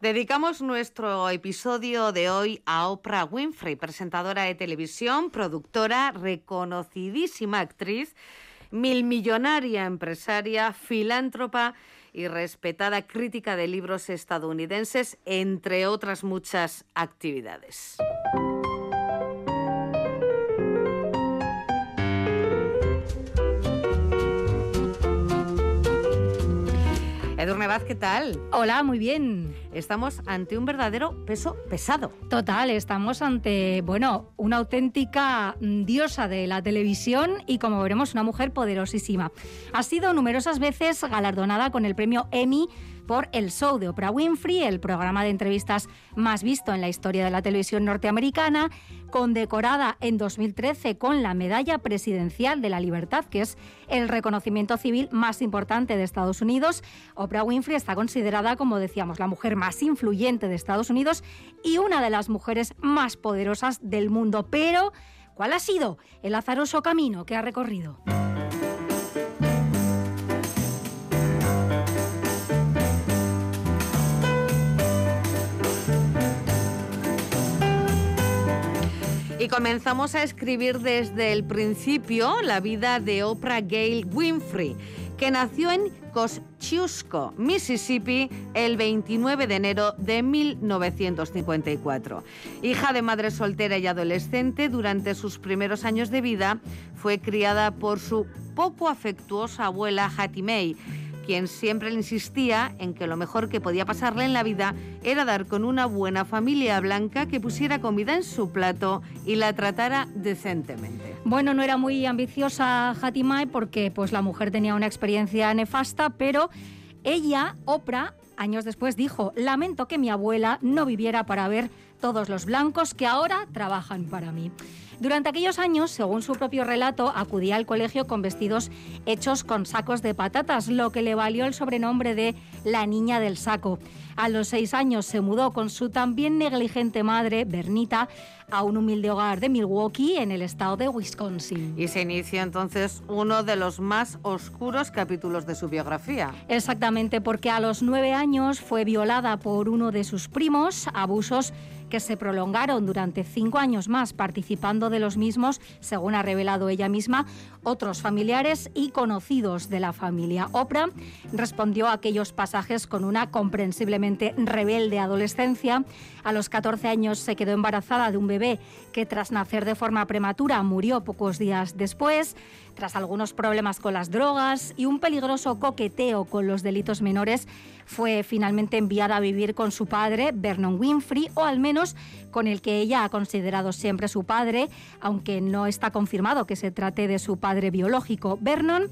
Dedicamos nuestro episodio de hoy a Oprah Winfrey, presentadora de televisión, productora, reconocidísima actriz, milmillonaria empresaria, filántropa y respetada crítica de libros estadounidenses, entre otras muchas actividades. Edurne Vaz, ¿qué tal? Hola, muy bien. Estamos ante un verdadero peso pesado. Total, estamos ante, bueno, una auténtica diosa de la televisión y como veremos, una mujer poderosísima. Ha sido numerosas veces galardonada con el premio Emmy por El Show de Oprah Winfrey, el programa de entrevistas más visto en la historia de la televisión norteamericana, condecorada en 2013 con la Medalla Presidencial de la Libertad, que es el reconocimiento civil más importante de Estados Unidos. Oprah Winfrey está considerada, como decíamos, la mujer más influyente de Estados Unidos y una de las mujeres más poderosas del mundo. Pero, ¿cuál ha sido el azaroso camino que ha recorrido? Y comenzamos a escribir desde el principio la vida de Oprah Gale Winfrey, que nació en Kosciuszko, Mississippi, el 29 de enero de 1954. Hija de madre soltera y adolescente, durante sus primeros años de vida fue criada por su poco afectuosa abuela Hattie May quien siempre le insistía en que lo mejor que podía pasarle en la vida era dar con una buena familia blanca que pusiera comida en su plato y la tratara decentemente. Bueno, no era muy ambiciosa Hatimai porque pues la mujer tenía una experiencia nefasta, pero ella, Oprah, años después dijo, lamento que mi abuela no viviera para ver todos los blancos que ahora trabajan para mí. Durante aquellos años, según su propio relato, acudía al colegio con vestidos hechos con sacos de patatas, lo que le valió el sobrenombre de la niña del saco. A los seis años se mudó con su también negligente madre, Bernita, a un humilde hogar de Milwaukee, en el estado de Wisconsin. Y se inició entonces uno de los más oscuros capítulos de su biografía. Exactamente, porque a los nueve años fue violada por uno de sus primos, abusos que se prolongaron durante cinco años más, participando de los mismos, según ha revelado ella misma, otros familiares y conocidos de la familia. Oprah respondió a aquellos pasajes con una comprensiblemente rebelde adolescencia. A los 14 años se quedó embarazada de un bebé que tras nacer de forma prematura murió pocos días después. Tras algunos problemas con las drogas y un peligroso coqueteo con los delitos menores, fue finalmente enviada a vivir con su padre, Vernon Winfrey, o al menos con el que ella ha considerado siempre su padre, aunque no está confirmado que se trate de su padre biológico. Vernon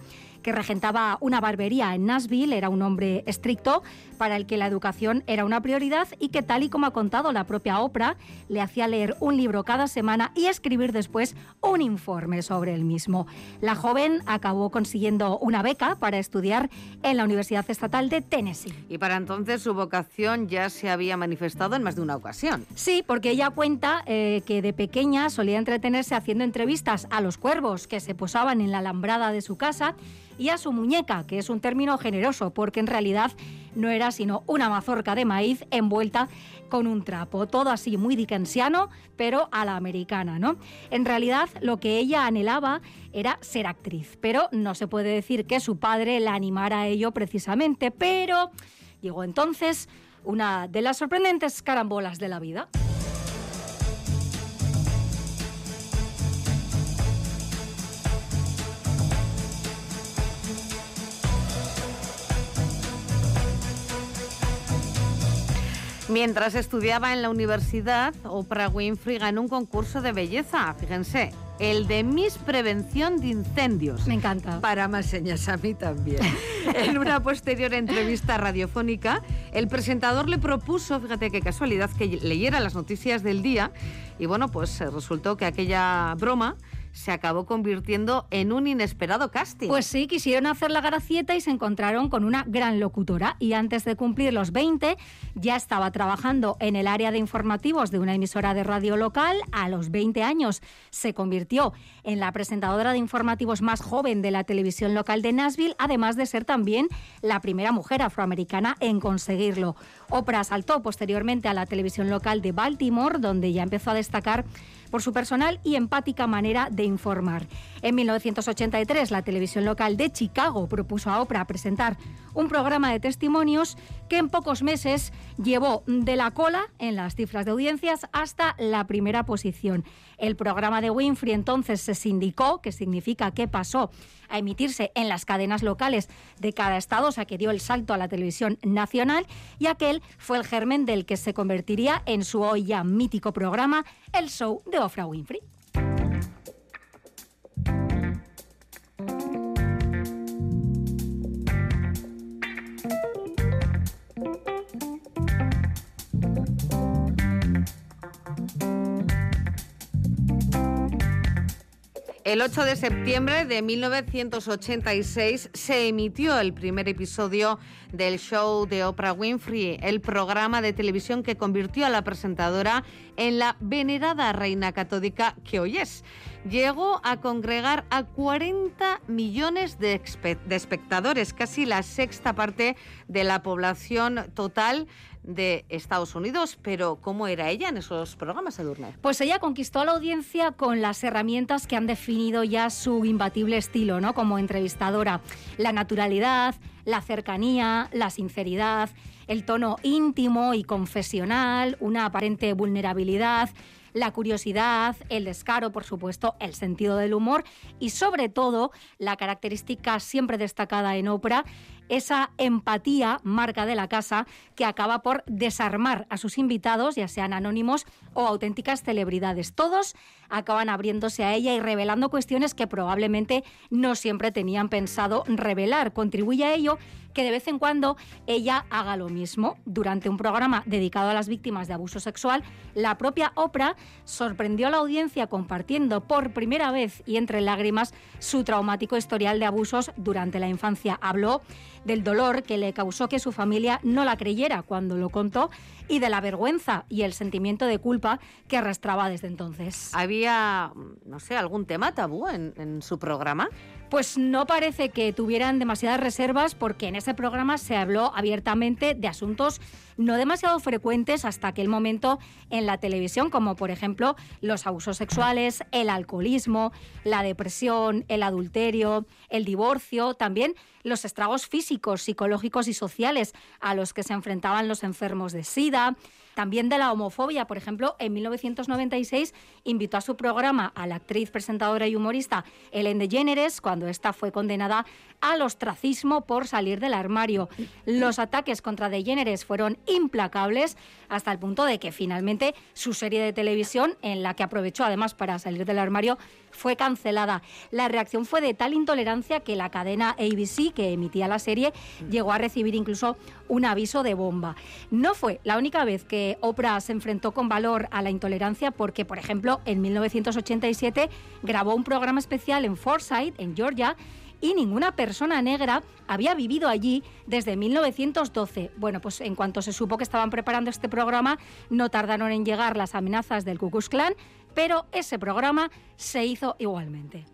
que regentaba una barbería en Nashville, era un hombre estricto para el que la educación era una prioridad y que tal y como ha contado la propia Oprah, le hacía leer un libro cada semana y escribir después un informe sobre el mismo. La joven acabó consiguiendo una beca para estudiar en la Universidad Estatal de Tennessee. Y para entonces su vocación ya se había manifestado en más de una ocasión. Sí, porque ella cuenta eh, que de pequeña solía entretenerse haciendo entrevistas a los cuervos que se posaban en la alambrada de su casa y a su muñeca, que es un término generoso porque en realidad no era sino una mazorca de maíz envuelta con un trapo. Todo así muy dickensiano, pero a la americana, ¿no? En realidad lo que ella anhelaba era ser actriz, pero no se puede decir que su padre la animara a ello precisamente, pero llegó entonces una de las sorprendentes carambolas de la vida. Mientras estudiaba en la universidad, Oprah Winfrey ganó un concurso de belleza, fíjense, el de Miss Prevención de Incendios. Me encanta. Para más señas, a mí también. en una posterior entrevista radiofónica, el presentador le propuso, fíjate qué casualidad, que leyera las noticias del día y bueno, pues eh, resultó que aquella broma se acabó convirtiendo en un inesperado casting. Pues sí, quisieron hacer la gracieta y se encontraron con una gran locutora y antes de cumplir los 20 ya estaba trabajando en el área de informativos de una emisora de radio local. A los 20 años se convirtió en la presentadora de informativos más joven de la televisión local de Nashville, además de ser también la primera mujer afroamericana en conseguirlo. Oprah saltó posteriormente a la televisión local de Baltimore, donde ya empezó a destacar por su personal y empática manera de informar. En 1983, la televisión local de Chicago propuso a Oprah presentar un programa de testimonios que en pocos meses llevó de la cola en las cifras de audiencias hasta la primera posición. El programa de Winfrey entonces se sindicó, que significa que pasó a emitirse en las cadenas locales de cada estado, o sea que dio el salto a la televisión nacional, y aquel fue el germen del que se convertiría en su hoy ya mítico programa, el show de Oprah Winfrey. El 8 de septiembre de 1986 se emitió el primer episodio del show de Oprah Winfrey, el programa de televisión que convirtió a la presentadora en la venerada reina católica que hoy es. Llegó a congregar a 40 millones de, de espectadores, casi la sexta parte de la población total de Estados Unidos, pero ¿cómo era ella en esos programas, Edurne? Pues ella conquistó a la audiencia con las herramientas que han definido ya su imbatible estilo, ¿no? Como entrevistadora, la naturalidad, la cercanía, la sinceridad, el tono íntimo y confesional, una aparente vulnerabilidad, la curiosidad, el descaro, por supuesto, el sentido del humor y sobre todo la característica siempre destacada en ópera, esa empatía, marca de la casa, que acaba por desarmar a sus invitados, ya sean anónimos o auténticas celebridades. Todos acaban abriéndose a ella y revelando cuestiones que probablemente no siempre tenían pensado revelar. Contribuye a ello que de vez en cuando ella haga lo mismo. Durante un programa dedicado a las víctimas de abuso sexual, la propia Oprah sorprendió a la audiencia compartiendo por primera vez y entre lágrimas su traumático historial de abusos durante la infancia. Habló del dolor que le causó que su familia no la creyera cuando lo contó y de la vergüenza y el sentimiento de culpa que arrastraba desde entonces. ¿Había, no sé, algún tema tabú en, en su programa? Pues no parece que tuvieran demasiadas reservas porque en ese programa se habló abiertamente de asuntos no demasiado frecuentes hasta aquel momento en la televisión, como por ejemplo los abusos sexuales, el alcoholismo, la depresión, el adulterio, el divorcio, también los estragos físicos, psicológicos y sociales a los que se enfrentaban los enfermos de SIDA, también de la homofobia. Por ejemplo, en 1996 invitó a su programa a la actriz, presentadora y humorista Ellen DeGeneres cuando esta fue condenada al ostracismo por salir del armario. Los ataques contra DeGeneres fueron implacables hasta el punto de que finalmente su serie de televisión, en la que aprovechó además para salir del armario, fue cancelada. La reacción fue de tal intolerancia que la cadena ABC, que emitía la serie, llegó a recibir incluso un aviso de bomba. No fue la única vez que Oprah se enfrentó con valor a la intolerancia porque, por ejemplo, en 1987 grabó un programa especial en Forsyth, en Georgia, y ninguna persona negra había vivido allí desde 1912. Bueno, pues en cuanto se supo que estaban preparando este programa, no tardaron en llegar las amenazas del Ku Klux Klan, pero ese programa se hizo igualmente.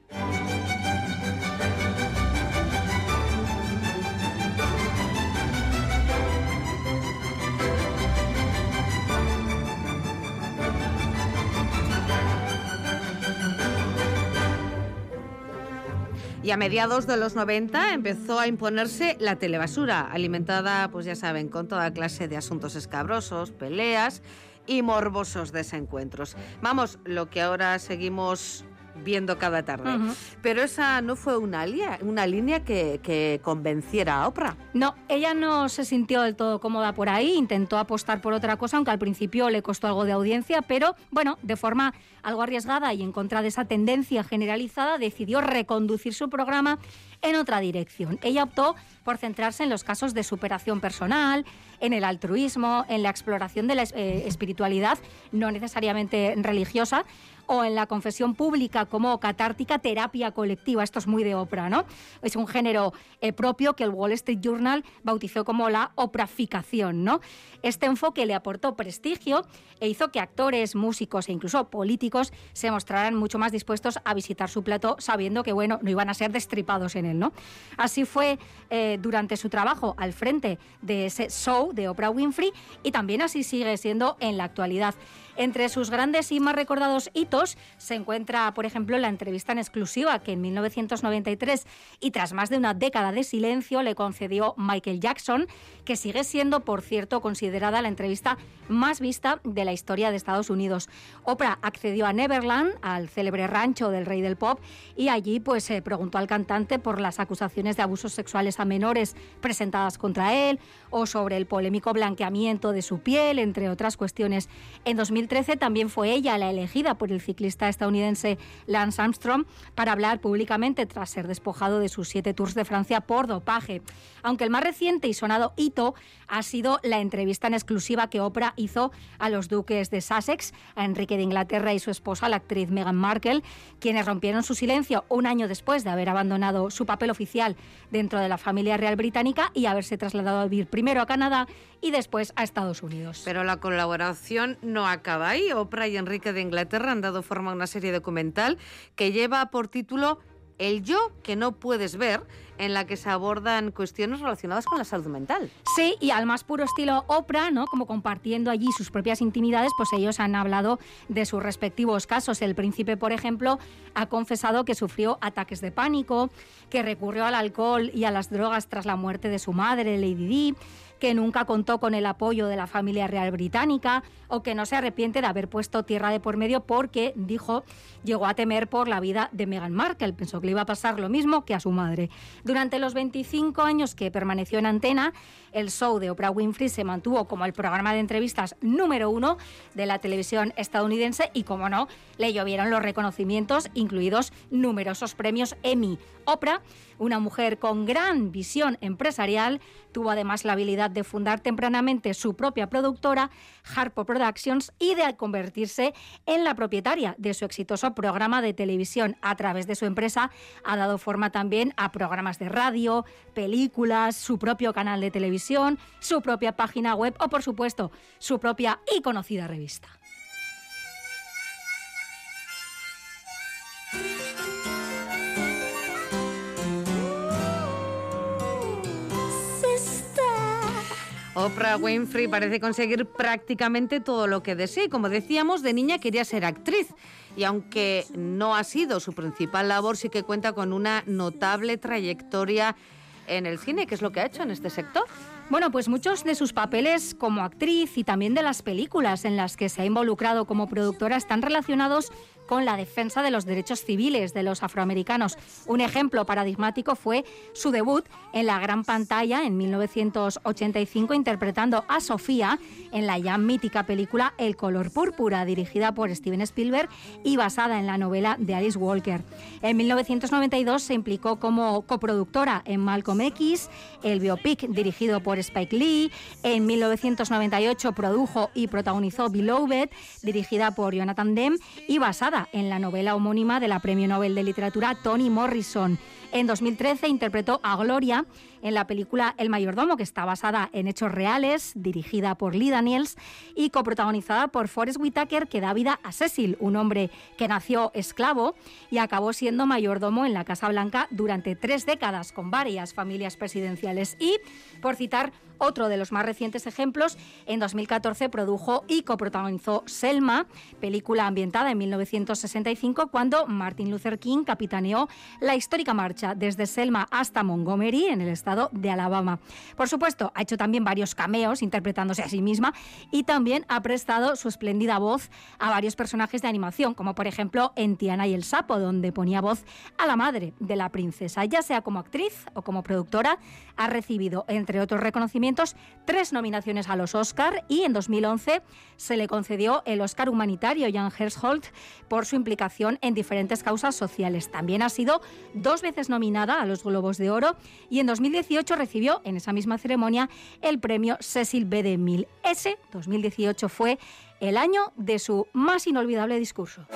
Y a mediados de los 90 empezó a imponerse la telebasura, alimentada, pues ya saben, con toda clase de asuntos escabrosos, peleas y morbosos desencuentros. Vamos, lo que ahora seguimos viendo cada tarde. Pero esa no fue una, una línea que, que, convenciera a Oprah. No, ella no se sintió del todo cómoda por ahí, intentó apostar por otra cosa, aunque al principio le costó algo de audiencia, pero bueno, de forma algo arriesgada y en contra de esa tendencia generalizada, decidió reconducir su programa en otra dirección. Ella optó por centrarse en los casos de superación personal, en el altruismo, en la exploración de la eh, espiritualidad, no necesariamente religiosa, o en la confesión pública como catártica terapia colectiva. Esto es muy de Oprah, ¿no? Es un género eh, propio que el Wall Street Journal bautizó como la opraficación, ¿no? Este enfoque le aportó prestigio e hizo que actores, músicos e incluso políticos se mostraran mucho más dispuestos a visitar su plato sabiendo que, bueno, no iban a ser destripados en él, ¿no? Así fue eh, durante su trabajo al frente de ese show de Oprah Winfrey y también así sigue siendo en la actualidad. Entre sus grandes y más recordados hitos se encuentra, por ejemplo, la entrevista en exclusiva que en 1993 y tras más de una década de silencio le concedió Michael Jackson, que sigue siendo, por cierto, considerada la entrevista más vista de la historia de Estados Unidos. Oprah accedió a Neverland, al célebre rancho del rey del pop, y allí pues se preguntó al cantante por las acusaciones de abusos sexuales a menores presentadas contra él o sobre el polémico blanqueamiento de su piel, entre otras cuestiones. En 2013 también fue ella la elegida por el ciclista estadounidense Lance Armstrong para hablar públicamente tras ser despojado de sus siete tours de Francia por dopaje. Aunque el más reciente y sonado hito ha sido la entrevista en exclusiva que Oprah hizo a los duques de Sussex, a Enrique de Inglaterra y su esposa, la actriz Meghan Markle, quienes rompieron su silencio un año después de haber abandonado su papel oficial dentro de la familia real británica y haberse trasladado a vivir primero a Canadá y después a Estados Unidos. Pero la colaboración no acaba ahí. Oprah y Enrique de Inglaterra han dado forma a una serie documental que lleva por título El yo que no puedes ver en la que se abordan cuestiones relacionadas con la salud mental. Sí, y al más puro estilo Oprah, ¿no? Como compartiendo allí sus propias intimidades, pues ellos han hablado de sus respectivos casos. El príncipe, por ejemplo, ha confesado que sufrió ataques de pánico, que recurrió al alcohol y a las drogas tras la muerte de su madre, Lady Di, que nunca contó con el apoyo de la familia real británica o que no se arrepiente de haber puesto tierra de por medio porque, dijo, llegó a temer por la vida de Meghan Markle. Pensó que le iba a pasar lo mismo que a su madre. Durante los 25 años que permaneció en antena, el show de Oprah Winfrey se mantuvo como el programa de entrevistas número uno de la televisión estadounidense y, como no, le llovieron los reconocimientos, incluidos numerosos premios Emmy. Oprah, una mujer con gran visión empresarial, tuvo además la habilidad de fundar tempranamente su propia productora, Harpo Productions, y de convertirse en la propietaria de su exitoso programa de televisión. A través de su empresa ha dado forma también a programas de radio, películas, su propio canal de televisión, su propia página web o, por supuesto, su propia y conocida revista. Oprah Winfrey parece conseguir prácticamente todo lo que desee. Como decíamos, de niña quería ser actriz y aunque no ha sido su principal labor, sí que cuenta con una notable trayectoria en el cine. ¿Qué es lo que ha hecho en este sector? Bueno, pues muchos de sus papeles como actriz y también de las películas en las que se ha involucrado como productora están relacionados la defensa de los derechos civiles de los afroamericanos. Un ejemplo paradigmático fue su debut en la gran pantalla en 1985 interpretando a Sofía en la ya mítica película El color púrpura, dirigida por Steven Spielberg y basada en la novela de Alice Walker. En 1992 se implicó como coproductora en Malcolm X, el biopic dirigido por Spike Lee. En 1998 produjo y protagonizó Beloved, dirigida por Jonathan Demme y basada en la novela homónima de la Premio Nobel de Literatura Toni Morrison. En 2013 interpretó a Gloria en la película El mayordomo, que está basada en hechos reales, dirigida por Lee Daniels y coprotagonizada por Forrest Whitaker, que da vida a Cecil, un hombre que nació esclavo y acabó siendo mayordomo en la Casa Blanca durante tres décadas con varias familias presidenciales. Y, por citar otro de los más recientes ejemplos, en 2014 produjo y coprotagonizó Selma, película ambientada en 1965, cuando Martin Luther King capitaneó la histórica marcha desde Selma hasta Montgomery, en el estado de Alabama. Por supuesto, ha hecho también varios cameos interpretándose a sí misma y también ha prestado su espléndida voz a varios personajes de animación, como por ejemplo en Tiana y el Sapo, donde ponía voz a la madre de la princesa. Ya sea como actriz o como productora, ha recibido, entre otros reconocimientos, tres nominaciones a los Oscar y en 2011 se le concedió el Oscar humanitario Jan Hersholt por su implicación en diferentes causas sociales. También ha sido dos veces nominada a los Globos de Oro y en 2018 recibió en esa misma ceremonia el premio Cecil B. DeMille. Ese 2018 fue el año de su más inolvidable discurso.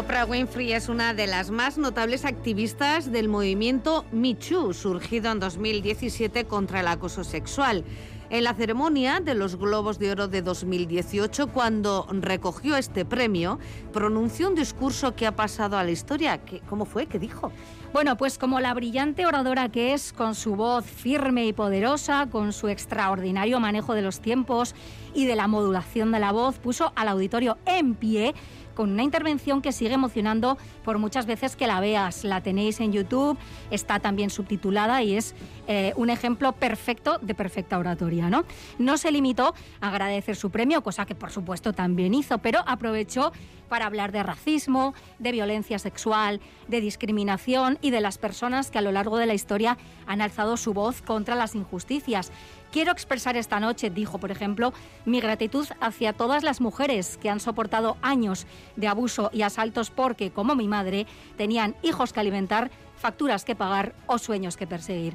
Oprah Winfrey es una de las más notables activistas del movimiento Me Too, surgido en 2017 contra el acoso sexual. En la ceremonia de los Globos de Oro de 2018, cuando recogió este premio, pronunció un discurso que ha pasado a la historia. ¿Cómo fue? ¿Qué dijo? Bueno, pues como la brillante oradora que es, con su voz firme y poderosa, con su extraordinario manejo de los tiempos y de la modulación de la voz, puso al auditorio en pie con una intervención que sigue emocionando por muchas veces que la veas. La tenéis en YouTube, está también subtitulada y es eh, un ejemplo perfecto de perfecta oratoria. ¿no? no se limitó a agradecer su premio, cosa que por supuesto también hizo, pero aprovechó para hablar de racismo, de violencia sexual, de discriminación y de las personas que a lo largo de la historia han alzado su voz contra las injusticias. Quiero expresar esta noche, dijo, por ejemplo, mi gratitud hacia todas las mujeres que han soportado años de abuso y asaltos porque, como mi madre, tenían hijos que alimentar, facturas que pagar o sueños que perseguir.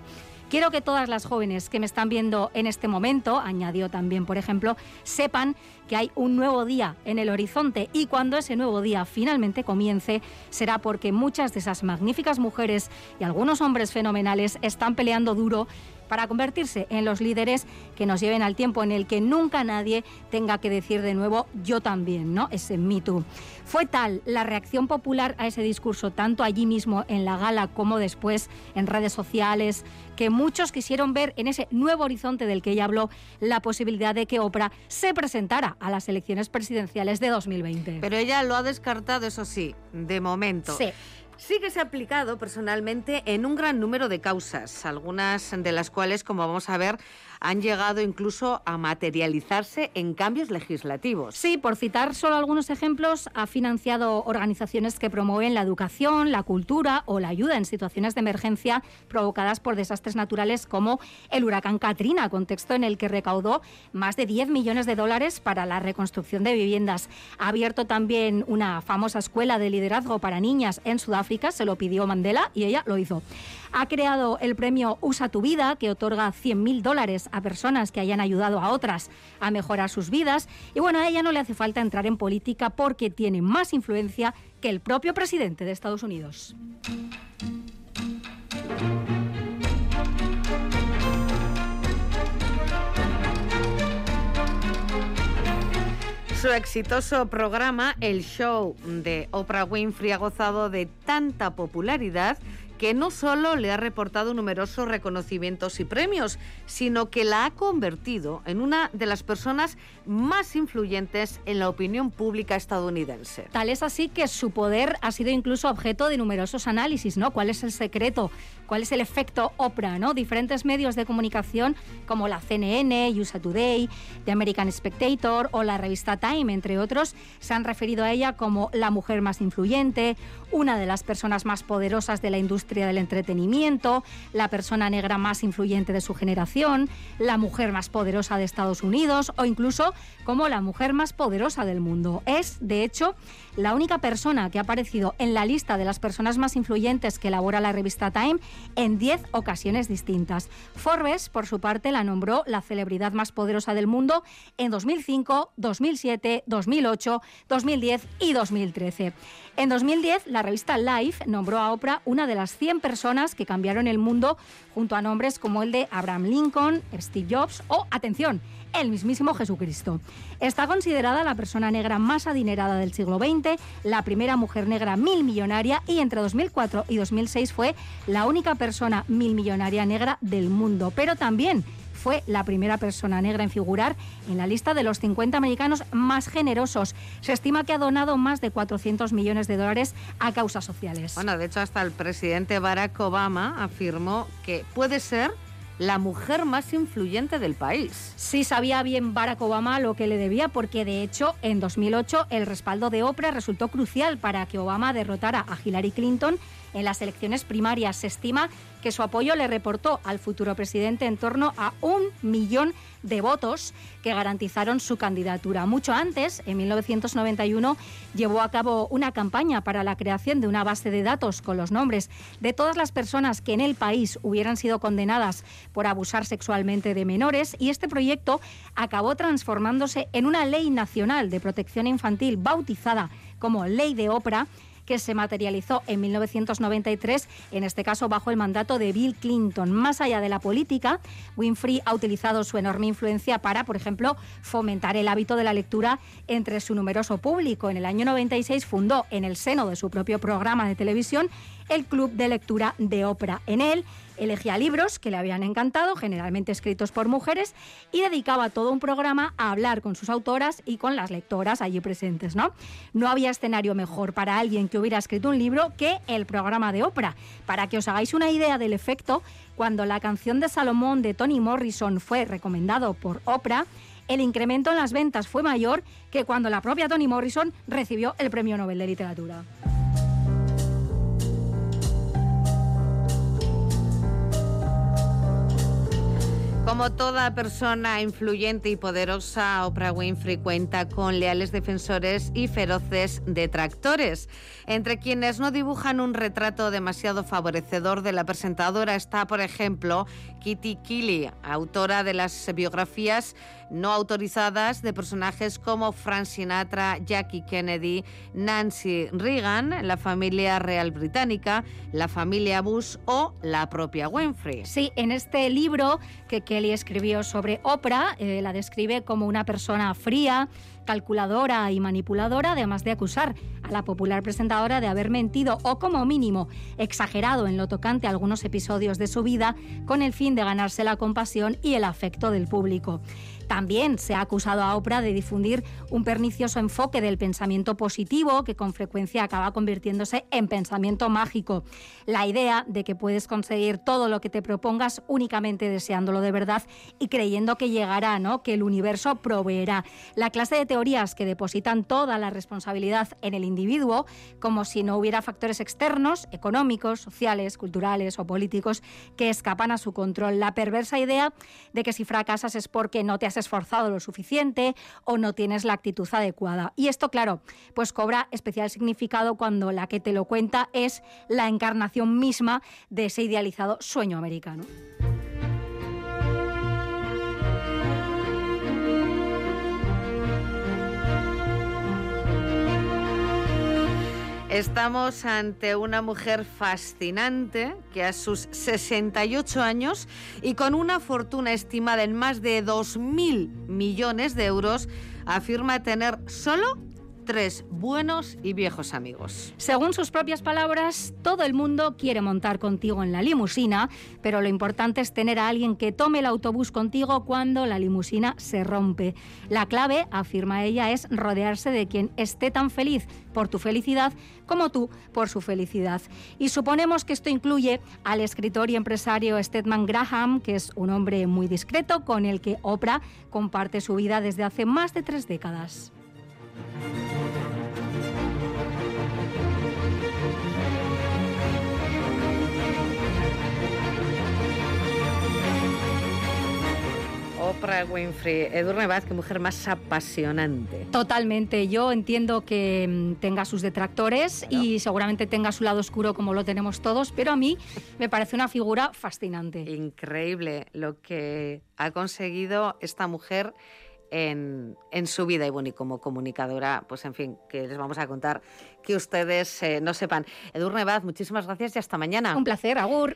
Quiero que todas las jóvenes que me están viendo en este momento, añadió también, por ejemplo, sepan que hay un nuevo día en el horizonte y cuando ese nuevo día finalmente comience será porque muchas de esas magníficas mujeres y algunos hombres fenomenales están peleando duro para convertirse en los líderes que nos lleven al tiempo en el que nunca nadie tenga que decir de nuevo yo también, ¿no? Ese Me Too. Fue tal la reacción popular a ese discurso, tanto allí mismo en la gala como después en redes sociales, que muchos quisieron ver en ese nuevo horizonte del que ella habló la posibilidad de que Oprah se presentara a las elecciones presidenciales de 2020. Pero ella lo ha descartado, eso sí, de momento. Sí. Sí que se ha aplicado personalmente en un gran número de causas, algunas de las cuales, como vamos a ver, han llegado incluso a materializarse en cambios legislativos. Sí, por citar solo algunos ejemplos, ha financiado organizaciones que promueven la educación, la cultura o la ayuda en situaciones de emergencia provocadas por desastres naturales como el huracán Katrina, contexto en el que recaudó más de 10 millones de dólares para la reconstrucción de viviendas. Ha abierto también una famosa escuela de liderazgo para niñas en Sudáfrica, se lo pidió Mandela y ella lo hizo. Ha creado el premio Usa tu vida, que otorga 100.000 dólares a personas que hayan ayudado a otras a mejorar sus vidas. Y bueno, a ella no le hace falta entrar en política porque tiene más influencia que el propio presidente de Estados Unidos. Su exitoso programa, el show de Oprah Winfrey, ha gozado de tanta popularidad que no solo le ha reportado numerosos reconocimientos y premios, sino que la ha convertido en una de las personas más influyentes en la opinión pública estadounidense. Tal es así que su poder ha sido incluso objeto de numerosos análisis, ¿no? ¿Cuál es el secreto? ¿Cuál es el efecto Oprah, ¿no? Diferentes medios de comunicación como la CNN, USA Today, The American Spectator o la revista Time, entre otros, se han referido a ella como la mujer más influyente, una de las personas más poderosas de la industria del entretenimiento, la persona negra más influyente de su generación, la mujer más poderosa de Estados Unidos o incluso como la mujer más poderosa del mundo. Es, de hecho, la única persona que ha aparecido en la lista de las personas más influyentes que elabora la revista Time en 10 ocasiones distintas. Forbes, por su parte, la nombró la celebridad más poderosa del mundo en 2005, 2007, 2008, 2010 y 2013. En 2010, la revista Life nombró a Oprah una de las 100 personas que cambiaron el mundo junto a nombres como el de Abraham Lincoln, Steve Jobs o, atención, el mismísimo Jesucristo. Está considerada la persona negra más adinerada del siglo XX, la primera mujer negra mil millonaria y entre 2004 y 2006 fue la única persona mil millonaria negra del mundo. Pero también fue la primera persona negra en figurar en la lista de los 50 americanos más generosos. Se estima que ha donado más de 400 millones de dólares a causas sociales. Bueno, de hecho, hasta el presidente Barack Obama afirmó que puede ser la mujer más influyente del país. Sí sabía bien Barack Obama lo que le debía porque de hecho en 2008 el respaldo de Oprah resultó crucial para que Obama derrotara a Hillary Clinton en las elecciones primarias. Se estima que su apoyo le reportó al futuro presidente en torno a un millón de votos que garantizaron su candidatura. Mucho antes, en 1991, llevó a cabo una campaña para la creación de una base de datos con los nombres de todas las personas que en el país hubieran sido condenadas por abusar sexualmente de menores y este proyecto acabó transformándose en una ley nacional de protección infantil bautizada como Ley de Oprah que se materializó en 1993, en este caso bajo el mandato de Bill Clinton. Más allá de la política, Winfrey ha utilizado su enorme influencia para, por ejemplo, fomentar el hábito de la lectura entre su numeroso público. En el año 96 fundó en el seno de su propio programa de televisión el Club de Lectura de Oprah. En él elegía libros que le habían encantado, generalmente escritos por mujeres, y dedicaba todo un programa a hablar con sus autoras y con las lectoras allí presentes. ¿no? no había escenario mejor para alguien que hubiera escrito un libro que el programa de Oprah. Para que os hagáis una idea del efecto, cuando la canción de Salomón de Tony Morrison fue recomendado por Oprah, el incremento en las ventas fue mayor que cuando la propia Tony Morrison recibió el Premio Nobel de Literatura. Como toda persona influyente y poderosa, Oprah Winfrey cuenta con leales defensores y feroces detractores. Entre quienes no dibujan un retrato demasiado favorecedor de la presentadora está, por ejemplo, Kitty Keeley, autora de las biografías no autorizadas de personajes como Frank Sinatra, Jackie Kennedy, Nancy Reagan, la familia real británica, la familia Bush o la propia Winfrey. Sí, en este libro que Kelly escribió sobre Oprah, eh, la describe como una persona fría, calculadora y manipuladora, además de acusar a la popular presentadora de haber mentido o como mínimo exagerado en lo tocante a algunos episodios de su vida con el fin de ganarse la compasión y el afecto del público. También se ha acusado a Oprah de difundir un pernicioso enfoque del pensamiento positivo que con frecuencia acaba convirtiéndose en pensamiento mágico. La idea de que puedes conseguir todo lo que te propongas únicamente deseándolo de verdad y creyendo que llegará, ¿no? que el universo proveerá. La clase de teorías que depositan toda la responsabilidad en el individuo, como si no hubiera factores externos, económicos, sociales, culturales o políticos que escapan a su control. La perversa idea de que si fracasas es porque no te has esforzado lo suficiente o no tienes la actitud adecuada. Y esto, claro, pues cobra especial significado cuando la que te lo cuenta es la encarnación misma de ese idealizado sueño americano. Estamos ante una mujer fascinante que a sus 68 años y con una fortuna estimada en más de 2.000 millones de euros afirma tener solo tres buenos y viejos amigos. Según sus propias palabras, todo el mundo quiere montar contigo en la limusina, pero lo importante es tener a alguien que tome el autobús contigo cuando la limusina se rompe. La clave, afirma ella, es rodearse de quien esté tan feliz por tu felicidad como tú por su felicidad. Y suponemos que esto incluye al escritor y empresario Stedman Graham, que es un hombre muy discreto con el que Oprah comparte su vida desde hace más de tres décadas. Oprah Winfrey, Edurne Vaz, qué mujer más apasionante. Totalmente. Yo entiendo que mm, tenga sus detractores y seguramente tenga su lado oscuro como lo tenemos todos, pero a mí me parece una figura fascinante. Increíble lo que ha conseguido esta mujer en, su vida y bueno, y como comunicadora, pues en fin, que les vamos a contar que ustedes eh, no sepan. Edurne Vaz, muchísimas gracias y hasta mañana. Un placer, Agur.